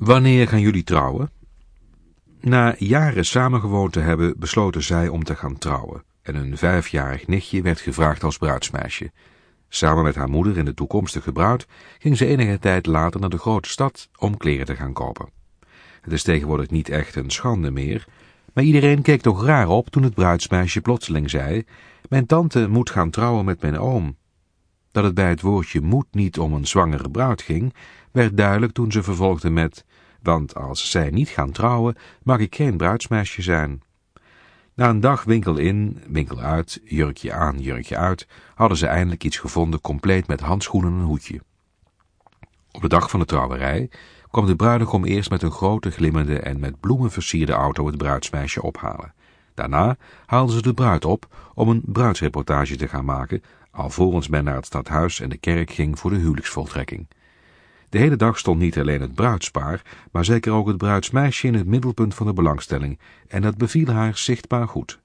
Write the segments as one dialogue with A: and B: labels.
A: Wanneer gaan jullie trouwen? Na jaren samengewoond te hebben, besloten zij om te gaan trouwen. En een vijfjarig nichtje werd gevraagd als bruidsmeisje. Samen met haar moeder en de toekomstige bruid ging ze enige tijd later naar de grote stad om kleren te gaan kopen. Het is tegenwoordig niet echt een schande meer, maar iedereen keek toch raar op toen het bruidsmeisje plotseling zei, mijn tante moet gaan trouwen met mijn oom. Dat het bij het woordje moet niet om een zwangere bruid ging, werd duidelijk toen ze vervolgde met, want als zij niet gaan trouwen, mag ik geen bruidsmeisje zijn. Na een dag winkel in, winkel uit, jurkje aan, jurkje uit, hadden ze eindelijk iets gevonden compleet met handschoenen en hoedje. Op de dag van de trouwerij kwam de bruidegom eerst met een grote glimmende en met bloemen versierde auto het bruidsmeisje ophalen. Daarna haalden ze de bruid op om een bruidsreportage te gaan maken, alvorens men naar het stadhuis en de kerk ging voor de huwelijksvoltrekking. De hele dag stond niet alleen het bruidspaar, maar zeker ook het bruidsmeisje in het middelpunt van de belangstelling, en dat beviel haar zichtbaar goed.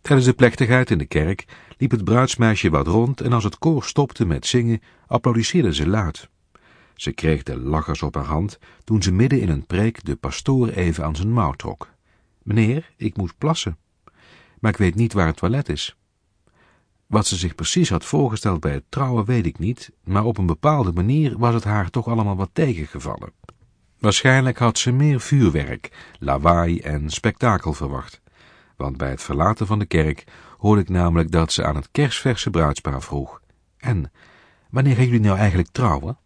A: Tijdens de plechtigheid in de kerk liep het bruidsmeisje wat rond en als het koor stopte met zingen, applaudisseerde ze luid. Ze kreeg de lachers op haar hand toen ze midden in een preek de pastoor even aan zijn mouw trok. Meneer, ik moet plassen, maar ik weet niet waar het toilet is. Wat ze zich precies had voorgesteld bij het trouwen weet ik niet, maar op een bepaalde manier was het haar toch allemaal wat tegengevallen. Waarschijnlijk had ze meer vuurwerk, lawaai en spektakel verwacht. Want bij het verlaten van de kerk hoorde ik namelijk dat ze aan het kersverse bruidspaar vroeg. En, wanneer gaan jullie nou eigenlijk trouwen?